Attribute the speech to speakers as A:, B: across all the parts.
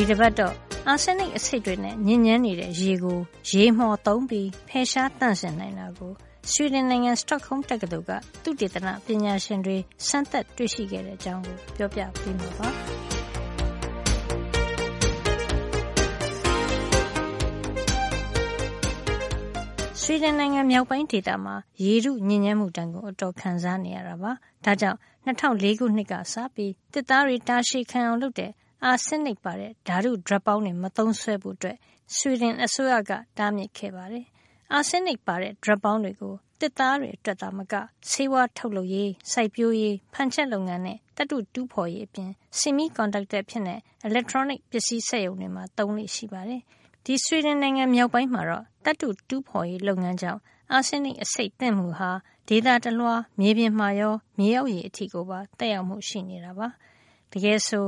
A: ဒီတပတ်တော့အာဆင်းနစ်အဆိပ်တွေနဲ့ညဉ့်ညမ်းနေတဲ့ရေကိုရေမှော်သုံးပြီးဖယ်ရှားတန့်စင်နိုင်တာကိုဆွီဒင်နိုင်ငံစတော့ဟုမ်းတက္ကသိုလ်ကသုတေသနပညာရှင်တွေစမ်းသပ်တွေ့ရှိခဲ့တဲ့အကြောင်းကိုပြောပြပေးမှာပါ။ဆွီဒင်နိုင်ငံမြောက်ပိုင်းဒေသမှာရေထုညစ်ညမ်းမှုတန်ကိုအတော်ခံစားနေရတာပါ။ဒါကြောင့်2004ခုနှစ်ကစပြီးတစ်သားတွေတာရှည်ခံအောင်လုပ်တဲ့ အာဆင်းနစ်ပါတဲ့ဓာတု ဒြပ်ပေါင်းတွေ မသုံးစွဲဖို့ ဆွီဒင်အစိုးရက တားမြစ်ခဲ့ပါတယ်။အာဆင်းနစ်ပါတဲ့ ဒြပ်ပေါင်းတွေကို သစ်သားတွေအတွက် သာမက ဆေးဝါးထုတ်လုပ်ရေး၊စိုက်ပျိုးရေး၊ဖန်ချက်လုပ်ငန်းနဲ့ သတ္တုတူးဖော်ရေးအပြင် Semiconductor အဖြစ် အီလက်ထရောနစ် ပစ္စည်းစက်ရုံတွေမှာ သုံးလေ့ရှိပါတယ်။ဒီဆွီဒင်နိုင်ငံ မြောက်ပိုင်းမှာတော့ သတ္တုတူးဖော်ရေး လုပ်ငန်းကြောင့် အာဆင်းနစ် အဆိပ်သင့်မှုဟာ ဒေသတလွှား မြေပြင်မှာရော မြေအောက်ရေအထိကိုပါ သက်ရောက်မှု ရှိနေတာပါ။တကယ်ဆို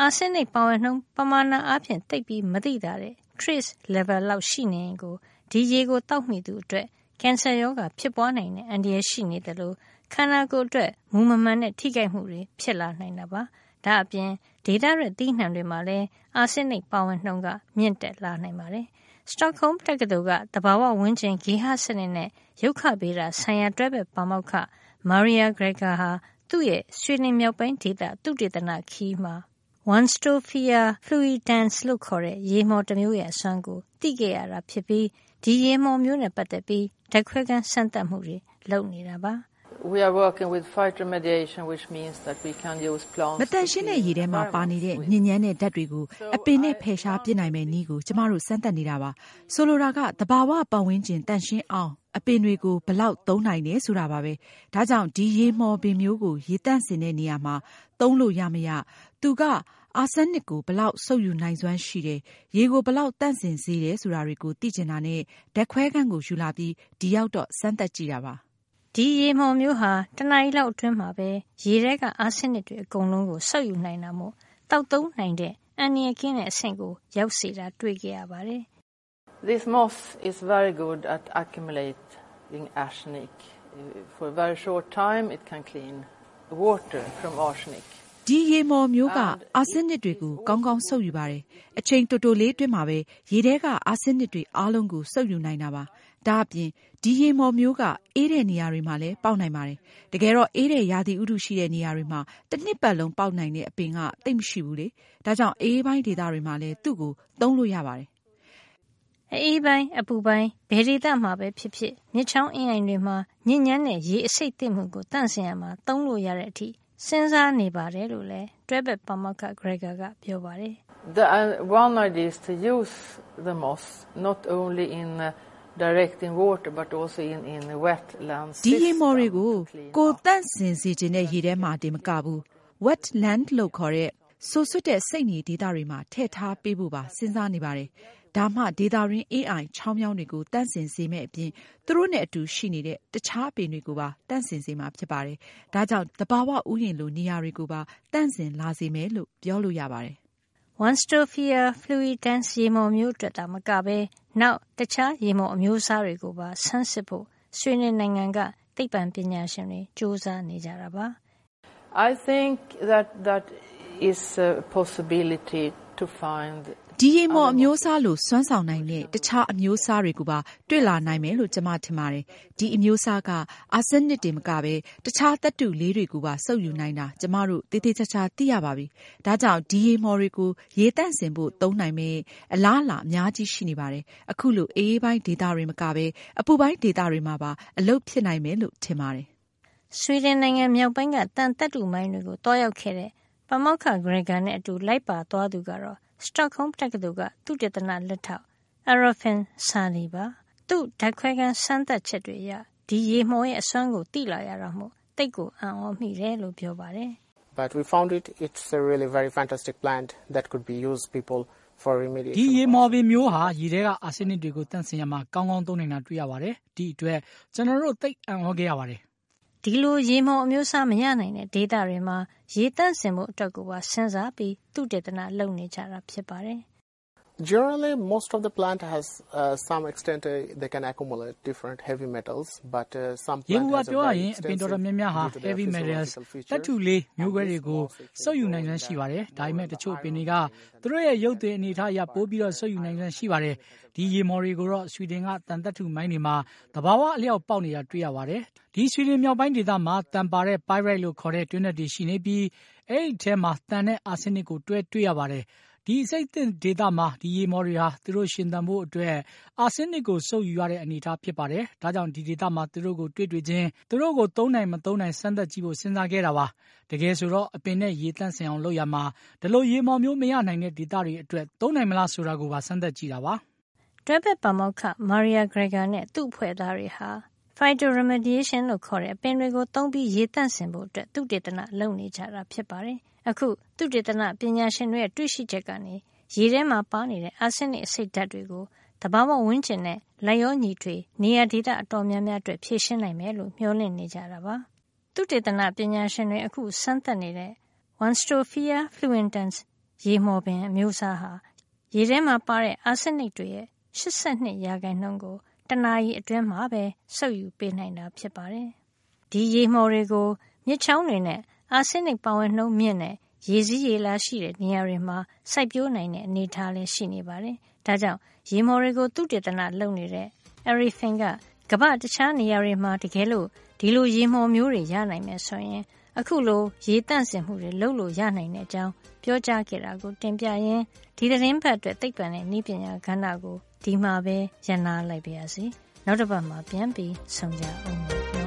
A: အာဆင်းနစ်ပါဝင်နှုန်း ပမာဏအားဖြင့် သိပ်ပြီးမသိသာတဲ့ trace level လောက် ရှိနေရင်ကို ဒီရေကို သောက်မိသူအတွက် ကင်ဆာရောဂါ ဖြစ်ပွားနိုင်တဲ့ အန္တရာယ် ရှိနေသလို ခန္ဓာကိုယ်အတွက် မူမမှန်တဲ့ ထိခိုက်မှုတွေ ဖြစ်လာနိုင်တာပါ။ဒါ့အပြင် ဒေသထွက် သီးနှံတွေမှာလည်း အာဆင်းနစ်ပါဝင်နှုန်းက မြင့်တက်လာနိုင်ပါတယ်။ Stockholm တက္ကသိုလ်က သဘာဝဝန်းကျင် ဂေဟစနစ်နဲ့ ရုက္ခဗေဒဆိုင်ရာ တွဲဘက်ပါမောက္ခ Maria Greger ဟာ သူ့ရဲ့ ဆွီဒင်မြောက်ပိုင်းဒေသ သုတေသနခရီးမှာ Warnstofia fluitans လို့ခေါ်တဲ့ ရေမှော်တမျိုးရဲ့ အစွမ်းကို သိခဲ့ရတာဖြစ်ပြီး ဒီရေမှော်မျိုးနဲ့ ပတ်သက်ပြီးဓာတ်ခွဲခန်းစမ်းသပ်မှုတွေ လုပ်နေတာပါ။
B: We are working with phytoremediation which means that we can use plants
C: မတန်ရှင်းတဲ့ ရေထဲမှာ ပါနေတဲ့ညဉ့်ညမ်းတဲ့ဓာတ်တွေကို အပင်နဲ့ ဖယ်ရှားပစ်နိုင်မယ့်နည်းကို ကျမတို့ စမ်းသပ်နေတာပါ။ဆိုလိုတာက သဘာဝပတ်ဝန်းကျင်တန်ရှင်းအောင် အပင်တွေကို ဘယ်လောက် သုံးနိုင်တယ် ဆိုတာပါပဲ။ဒါကြောင့် ဒီရေမှော်ပင်မျိုးကို ရေသန့်စင်တဲ့နေရာမှာ သုံးလို့ရမရ၊ သူက အာဆင်းနစ်ကို ဘယ်လောက် စုပ်ယူနိုင်စွမ်းရှိတယ်၊ရေကို ဘယ်လောက် သန့်စင်စေတယ် ဆိုတာတွေကို သိချင်တာနဲ့ဓာတ်ခွဲခန်းကို ယူလာပြီး ဒီရောက်တော့ စမ်းသပ်ကြည့်တာပါ။
A: ဒီရေမှော်မျိုးဟာ တနာရီလောက် အတွင်းမှာပဲ ရေထဲက အာဆင်းနစ်တွေ အကုန်လုံးကို စုပ်ယူနိုင်တာမို့ သောက်သုံးနိုင်တဲ့ အန္တရာယ်ကင်းတဲ့ အဆင့်ကို ရောက်စေတာ တွေ့ခဲ့ရပါတယ်။
B: This moss is very good at accumulating arsenic. For a very short time it can clean water from arsenic.
C: ဒီရေမှော်မျိုးကအာဆင်းနစ်တွေကိုကောင်းကောင်းစုပ်ယူပါတယ်။အချိန်တိုတိုလေးအတွင်းမှာပဲရေထဲကအာဆင်းနစ်တွေအားလုံးကိုစုပ်ယူနိုင်တာပါ။ဒါ့အပြင်ဒီရေမှော်မျိုးကအေးတဲ့နေရာတွေမှာလည်းပေါက်နိုင်ပါတယ်။တကယ်တော့အေးတဲ့ရာသီဥတုရှိတဲ့နေရာတွေမှာတနှစ်ပတ်လုံးပေါက်နိုင်တဲ့အပင်ကသိပ်မရှိဘူးလေ။ဒါကြောင့်အအေးပိုင်းဒေသတွေမှာလည်းသူ့ကိုသုံးလို့ရပါတယ်။
A: အအေးပိုင်း၊အပူပိုင်းဘယ်ဒေသမှာပဲဖြစ်ဖြစ်မြစ်ချောင်းအင်းအိုင်တွေမှာညစ်ညမ်းတဲ့ရေအဆိပ်သင့်မှုကိုသန့်စင်ရာမှာသုံးလို့ရတဲ့အထိ စဉ်းစားနေပါတယ်လို့လည်း တွဲဘက်ပါမောက္ခ Greger ကပြောပါတယ်။
B: One idea is to use the moss not only in direct in water but also in in wetlands
C: ဒီရေမော်တွေကို ကိုယ်သန့်စင်စေချင်တဲ့ ရေထဲမှာတင်မကဘူး wetland လို့ခေါ်တဲ့ စိုစွတ်တဲ့ စိတ်နေဒေသတွေမှာ ထည့်ထားပေးဖို့ပါ စဉ်းစားနေပါတယ် ဒါမှ ဒေသတွင်းအေးအိုင်ချောင်းမြောင်းတွေကို သန့်စင်စေမယ့်အပြင် သူတို့နဲ့ အတူရှိနေတဲ့ တခြား အပင်တွေကိုပါ သန့်စင်စေမှာ ဖြစ်ပါတယ်။ဒါကြောင့် သဘာဝဥယျာဉ်လို နေရာတွေကိုပါ သန့်စင်လာစေမယ်လို့ ပြောလို့ရပါတယ်။
A: Warnstofia fluitans ရေမှော်မျိုးအတွက်သာမကဘဲနောက် တခြား ရေမှော်အမျိုးအစားတွေကိုပါ ဆန်းစစ်ဖို့ ဆွီဒင်နိုင်ငံက သိပ္ပံပညာရှင်တွေ ကြိုးစားနေကြတာပါ။
B: I think that that is a possibility to find
C: ဒီရေမှော်အမျိုးအစားလိုစွမ်းဆောင်နိုင်တဲ့တခြားအမျိုးအစားတွေကိုပါတွေ့လာနိုင်မယ်လို့ကျမထင်ပါတယ်။ဒီအမျိုးအစားကအာဆင်းနစ်တင်မကပဲတခြားသတ္တုလေးတွေကိုပါစုပ်ယူနိုင်တာကျမတို့သေသေချာချာသိရပါပြီ။ဒါကြောင့်ဒီရေမှော်တွေကိုရေသန့်စင်ဖို့သုံးနိုင်မယ့်အလားအလာအများကြီးရှိနေပါတယ်။အခုလိုအေးပိုင်းဒေသတွေမကပဲအပူပိုင်းဒေသတွေမှာပါအလုပ်ဖြစ်နိုင်မယ်လို့ထင်ပါတယ်။
A: ဆွီဒင်နိုင်ငံမြောက်ပိုင်းကသံသတ္တုမိုင်းတွေကိုသွားရောက်ခဲ့တဲ့ပါမောက္ခ Greger နဲ့အတူလိုက်ပါသွားသူကတော့ Stockholm တက္ကသိုလ်က သုတေသနလက်ထောက် Arifin Sani ပါ။သူ့ဓာတ်ခွဲခန်းစမ်းသပ်ချက်တွေအရ ဒီရေမှော်ရဲ့ အစွမ်းကို သိလာရတာမို့ သိပ်ကို အံ့သြမိတယ်လို့ ပြောပါတယ်။
D: But we found it it's a really very fantastic plant that could be used people for remediation.
E: ဒီရေမော်ပင်မျိုးဟာ ရေထဲက အာဆင်းနစ်တွေကိုတန့်စင်ရမှာ ကောင်းကောင်း သုံးနိုင်တာ တွေ့ရပါတယ်။ဒီအတွက် ကျွန်တော်တို့ သိအံ့ဩခဲ့ရပါတယ်
A: ဒီလို ရေမှော်အမျိုးအစား မရနိုင်တဲ့ ဒေသတွေမှာ ရေသန့်စင်ဖို့ အတွက်ကိုပါ စဉ်းစားပြီး သုတေသန လုပ်နေကြတာ ဖြစ်ပါတယ်
D: Generally, most of the plant has uh, some extent uh, they can accumulate different heavy metals, but uh, some
E: ရေ
D: plant
E: ဘူးက
D: has a
E: ပြောရ
D: very
E: ရင်အပင်
D: extensive
E: တော်တော်များများဟာ
D: due to their
E: heavy metals
D: physiological
E: တတ်
D: features.
E: ထုလေးမျိုးကွဲတွေကိုစုပ်ယူနိုင်စွမ်းရှိပါတယ်။ဒါပေမဲ့တချို့ပင်တွေကသူတို့ရဲ့ရုပ်သွင်အနေအထားအရပိုပြီးတော့စုပ်ယူနိုင်စွမ်းရှိပါတယ်။ဒီရေမော်တွေကိုတော့ဆွီဒင်ကတန်တတ်ထုမိုင်းတွေမှာတဘာဝအလျောက်ပေါက်နေတာတွေ့ရပါတယ်။ဒီဆွီဒင်မြောက်ပိုင်းဒေသမှာတန်ပါတဲ့ pyrite လို့ခေါ်တဲ့တွင်း net တွေရှိနေပြီးအဲ့ဒီထဲမှာတန်တဲ့အာဆင်းနစ်ကိုတွဲတွေ့ရပါတယ်။ ဒီအစိတ်သင့်ဒေသမှာ ဒီရေမော်တွေဟာ သူတို့ရှင်သန်ဖို့အတွက် အာဆင်းနစ်ကို စုပ်ယူရတဲ့ အနေအထားဖြစ်ပါတယ်။ဒါကြောင့် ဒီဒေသမှာ သူတို့ကို တွေ့တွေ့ချင်း သူတို့ကို သုံးနိုင် မသုံးနိုင် စမ်းသပ်ကြည့်ဖို့ စဉ်းစားခဲ့တာပါ။တကယ်ဆိုတော့ အပင်နဲ့ ရေတန့်စင်အောင်လုပ်ရမှာ ဒီလို ရေမော်မျိုး မရနိုင်တဲ့ဒေသတွေအတွက် သုံးနိုင်မလားဆိုတာကိုပါ စမ်းသပ်ကြည့်တာပါ။
A: တွဲဘက်ပါမောက္ခမာရီယာဂရဂါနဲ့ သူ့အဖွဲ့သားတွေဟာ phytoremediation လို့ခေါ်တဲ့ အပင်တွေကို သုံးပြီး ရေသန့်စင်ဖို့အတွက်သုတေသန လုပ်နေကြတာ ဖြစ်ပါတယ်။ အခု သုတေသနပညာရှင်တွေရဲ့ တွေ့ရှိချက်ကနေ ရေထဲမှာပါနေတဲ့ အာဆင်းနစ် အဆိပ်ဓာတ်တွေကို သဘာဝဝန်းကျင်နဲ့လက်ရောညီထွေ နေရာဒေသ အတော်များများအတွက် ဖြည့်ရှင်းနိုင်မယ်လို့ မျှော်လင့်နေကြတာပါ။သုတေသနပညာရှင်တွေ အခုစမ်းသပ်နေတဲ့ Wanstophia fluentans ရေမော်ပင် အမျိုးအစားဟာ ရေထဲမှာပါတဲ့ အာဆင်းနစ်တွေရဲ့82ရာခိုင်နှုန်းကို တနာရီအတွင်းမှာပဲ စုပ်ယူပေးနိုင်တာ ဖြစ်ပါတယ်။ဒီရေမှော်တွေကို မြစ်ချောင်းတွေနဲ့ အာဆင်းနစ်ပါဝင်နှုန်းမြင့်တဲ့ ရေစည်းရေလာရှိတဲ့ နေရာတွေမှာ စိုက်ပျိုးနိုင်တဲ့ အနေအထားလည်း ရှိနေပါတယ်။ဒါကြောင့် ရေမှော်တွေကို သုတေသနလုပ်နေတဲ့ Arifin က ကမ္ဘာတခြားနေရာတွေမှာ တကယ်လို့ ဒီလို ရေမှော်မျိုးတွေ ရနိုင်မယ်ဆိုရင် အခုလို ရေတန့်စင်မှုတွေ လုပ်လို့ရနိုင်တဲ့အကြောင်း ပြောကြားခဲ့တာကို တင်ပြရင်း ဒီသတင်းပတ်အတွက် သိပ္ပံနဲ့နည်းပညာကဏ္ဍကို ဒီမှာပဲရန်နာလိုက်ပါရစေ။နောက်တစ်ပတ်မှာ ပြန်ပြီးဆုံကြအောင်ပါ